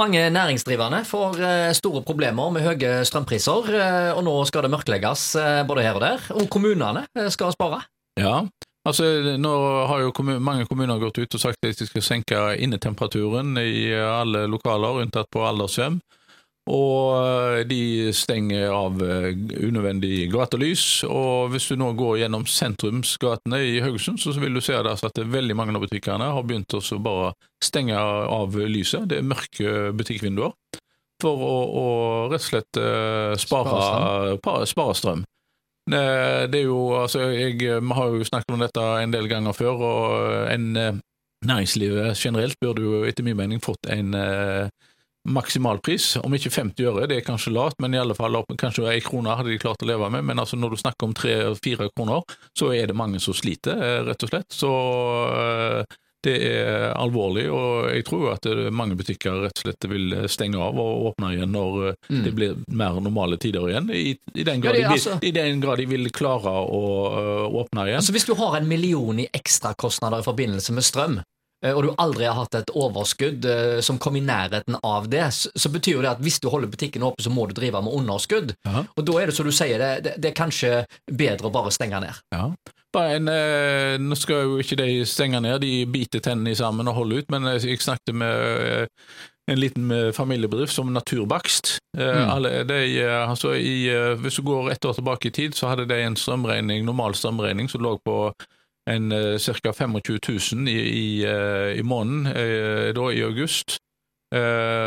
Mange næringsdrivende får eh, store problemer med høye strømpriser, eh, og nå skal det mørklegges eh, både her og der. Og kommunene skal spare. Ja, altså nå har jo kommun mange kommuner gått ut og sagt at de skal senke innetemperaturen i alle lokaler, unntatt på aldershjem. Og eh, de stenger av eh, unødvendig gatelys. Og hvis du nå går gjennom sentrumsgatene i Haugesund, så vil du se at veldig mange av butikkene har begynt å bare stenge av lyset. Det er mørke butikkvinduer. For å, å rett og slett uh, spare, spare strøm. Det, er jo, altså, jeg, Vi har jo snakket om dette en del ganger før, og en, næringslivet generelt burde jo etter min mening fått en maksimalpris, om ikke 50 øre, det er kanskje lavt, men i alle fall kanskje ei krone hadde de klart å leve med. Men altså når du snakker om tre-fire kroner, så er det mange som sliter, eh, rett og slett. Så eh, det er alvorlig, og jeg tror at mange butikker rett og slett vil stenge av og åpne igjen når eh, mm. det blir mer normale tider igjen. I, i, den, grad ja, det, altså, de, i den, grad de, vil klare å åpne igjen. Altså Hvis du har en million i ekstrakostnader i forbindelse med strøm, Eh, og du aldri har hatt et overskudd eh, som kom i nærheten av det, så betyr jo det at hvis du holder butikken åpen, så må du drive med underskudd. Ja. Og da er det som du sier, det, det, det, er kanskje bedre å bare stenge ned. Ja. En, eh, nå skal jo ikke de stenge ned, de biter tennene sammen og holder ut, men jeg snakket med en liten familiebedrift som Naturbakst. Mm. De, altså i, hvis du går ett år tilbake i tid, så hadde de en strømregning, normal strømregning som lå på en ca. 25 000 i, i, uh, i måneden uh, da i august.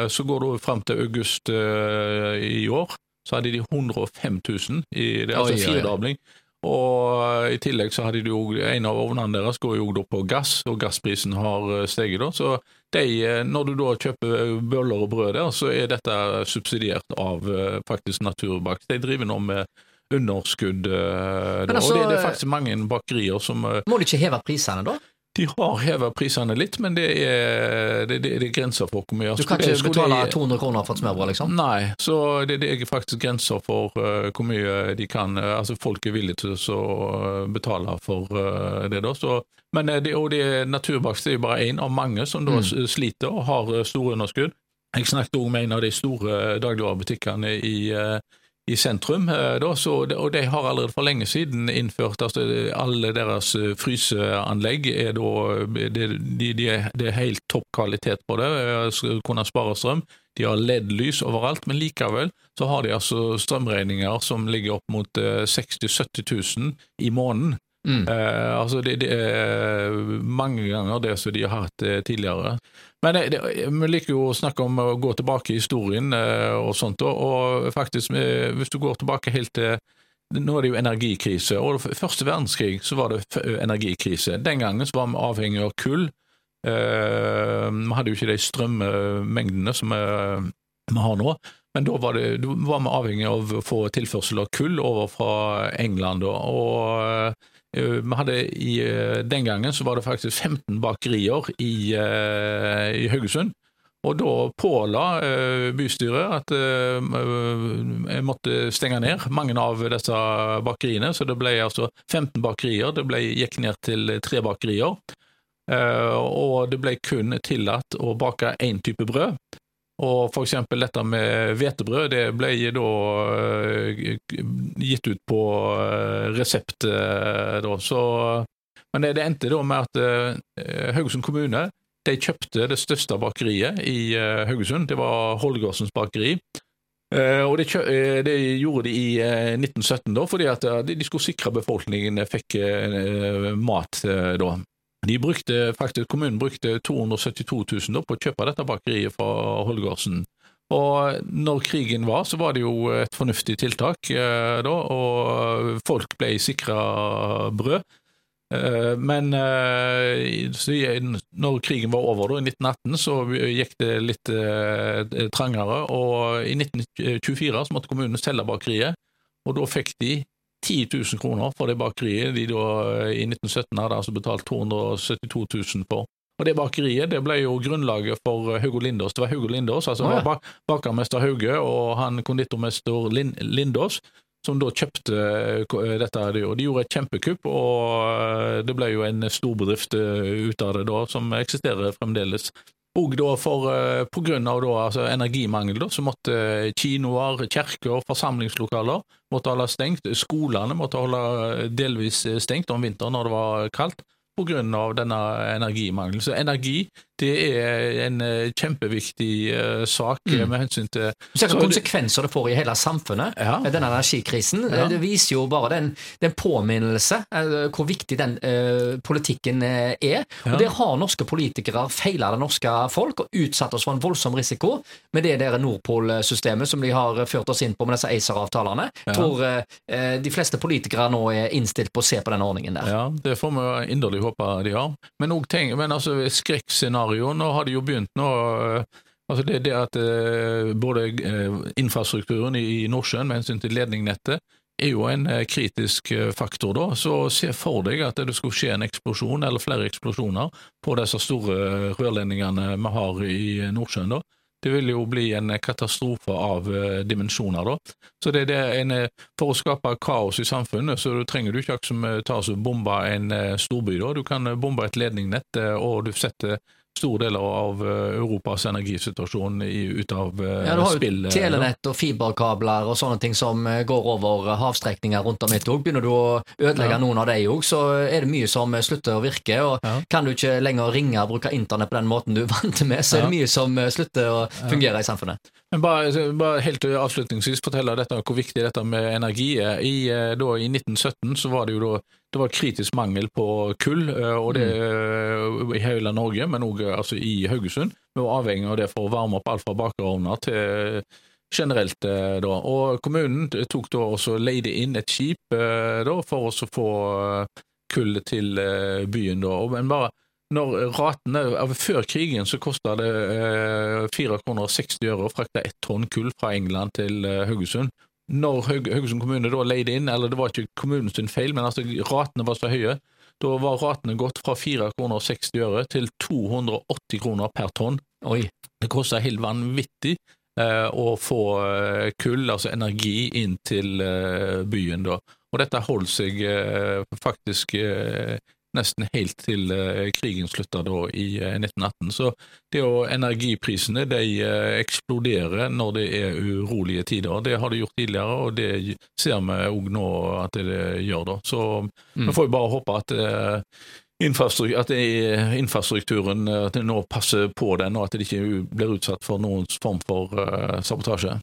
så går du fram til august i år, så hadde de 105 000, i, det, altså firedobling. Og i tillegg så hadde de jo en av ovnene deres går jo da på gass, og gassprisen har steget da. Så de, når du da kjøper bøller og brød der, så er dette subsidiert av faktisk Naturbakst. De driver nå med underskudd. Altså, og det, det, er faktisk mange bakerier som eh, Må de ikke heve prisene, da? De har hevet prisene litt, men det er, det, det, det er grenser for hvor mye. Du kan ikke betale 200 kroner for et smørbrød, liksom? Nei, så det, er faktisk grenser for uh, hvor mye de kan uh, Altså, folk er villige til å uh, betale for det, da. Så, men det, og det naturbakst er jo bare én av mange som da mm. sliter og har store underskudd. Jeg snakket òg med en av de store dagligvarebutikkene i i sentrum. Eh, da, så, og de har allerede for lenge siden innført altså alle deres eh, fryseanlegg. er da, det, de, de er, det er helt topp kvalitet på det, eh, skal kunne spare strøm. De har LED-lys overalt, men likevel så har de altså strømregninger som ligger opp mot 60 000-70 000 i måneden. Mm. Eh, altså det, det, er mange ganger det som de har hatt tidligere. Men det, vi liker jo å snakke om å gå tilbake i historien eh, og sånt, og faktisk, eh, hvis du går tilbake helt til nå er det jo energikrise, og første verdenskrig så var det energikrise. Den gangen så var vi avhengig av kull. Eh, vi hadde jo ikke de strømmengdene som vi har nå. Men da var, det, da var vi avhengig av å få tilførsel av kull over fra England. og Eh, vi hadde i, eh, Den gangen så var det faktisk 15 bakerier i, eh, i Haugesund. Og da påla bystyret at jeg måtte stenge ned mange av disse bakeriene. Så det ble altså 15 bakerier. Det ble, gikk ned til tre bakerier. Og det ble kun tillatt å bake én type brød. Og eksempel dette med hvetebrød, det ble da uh, gitt ut på uh, resept uh, da. Så, men det, det, endte da med at Haugesund kommune de kjøpte det største bakeriet i Haugesund. Det var Holgersens bakeri. og det, det, gjorde de i 1917 da, fordi at de skulle sikre befolkningen fikk mat da. De brukte faktisk, Kommunen brukte 272 000 på å kjøpe dette bakeriet fra Holgersen. Og når krigen var, så var det jo et fornuftig tiltak, eh, da, og folk ble sikra brød. Eh, men eh, når krigen var over da, i 1918, så gikk det litt trangere, og i 1924 så måtte kommunen selge bakeriet, og da fikk de 10 000 kroner for det bakeriet de da i 1917 hadde altså betalt 272 000 for. Og Det bakeriet det ble jo grunnlaget for Hugo Lindås. Det var Hugo Lindås, altså oh, ja. bakermester Hauge og han konditormester Lindås, som da kjøpte eh, dette. Og de gjorde et kjempekupp, og eh, det ble jo en storbedrift eh, ut av det da, som eksisterer fremdeles Og da for, uh, på grunn av da, altså energimangel da, så måtte kinoer, kirker, forsamlingslokaler måtte holde stengt. Skolene måtte holde delvis stengt om vinteren når det var kaldt pga. denne energimangelen. Så energi det er en eh, kjempeviktig uh, sak mm. med hensyn til ser hvilke konsekvenser det får i hele samfunnet, ja. denne energikrisen. Ja. Det viser jo bare den, den påminnelse uh, hvor viktig den uh, politikken er. Ja. Og Der har norske politikere feila det norske folk og utsatt oss for en voldsom risiko med det der Nordpol-systemet som de har ført oss inn på med disse ACER-avtalene. Jeg tror de fleste politikere nå er innstilt på å se på den ordningen der. Ja, det får vi inderlig håpe de har. Men, tenk, men altså, skrekkscenario scenario. Nå har det jo begynt nå eh, altså det, det at eh, både eh, infrastrukturen i Nordsjøen med hensyn til ledningnettet er jo en kritisk faktor, da. Så se for deg at det skulle skje en eksplosjon, eller flere eksplosjoner, på disse store rørledningene vi har i Nordsjøen. da. Det vil jo bli en katastrofe av dimensjoner, da. Så det er en, For å skape kaos i samfunnet, så trenger du ikke akkurat som ta og bombe en storby. da. Du kan bombe et ledningnett, og du setter stor del av eh, Europas energisituasjon ut av spill. Ja, Du har spill, jo telenett og fiberkabler og sånne ting som eh, går over havstrekninger rundt om et òg. Begynner du å ødelegge ja. noen av dem òg, så er det mye som slutter å virke. og ja. Kan du ikke lenger ringe og bruke internett på den måten du er vant med, så er det mye som slutter å fungere i samfunnet. Men bare, bare helt avslutningsvis fortelle dette, hvor viktig dette med energi er. I, da, I 1917 så var det jo da det var kritisk mangel på kull, og det mm. i hele Norge, men òg altså i Haugesund. Vi var avhengig av det for å varme opp alt fra bakerovner til generelt. Eh, da. Og kommunen tok da også leide inn et skip eh, da, for å få eh, kull til byen. Da. Men bare når ratene, Før krigen så kosta det 4,60 kroner øre å frakte ett tonn kull fra England til Haugesund. Når Haugesund kommune da leide inn, eller det var ikke kommunens feil, men altså ratene var så høye, da var ratene gått fra 4,60 kroner til 280 kroner per tonn. Oi. Det kosta helt vanvittig eh, å få eh, kull, altså energi, inn til eh, byen. da. Og dette holdt seg eh, faktisk eh, nesten helt til eh, krigen slutta da i 1918. Eh, Så det å energiprisene de eh, eksploderer når det er urolige tider. Det har det gjort tidligere, og det ser vi òg nå at det gjør. da. Så mm. vi får jo bare håpe at at infrastrukturen at nå passer på den, og at det ikke blir utsatt for noen form for sabotasje.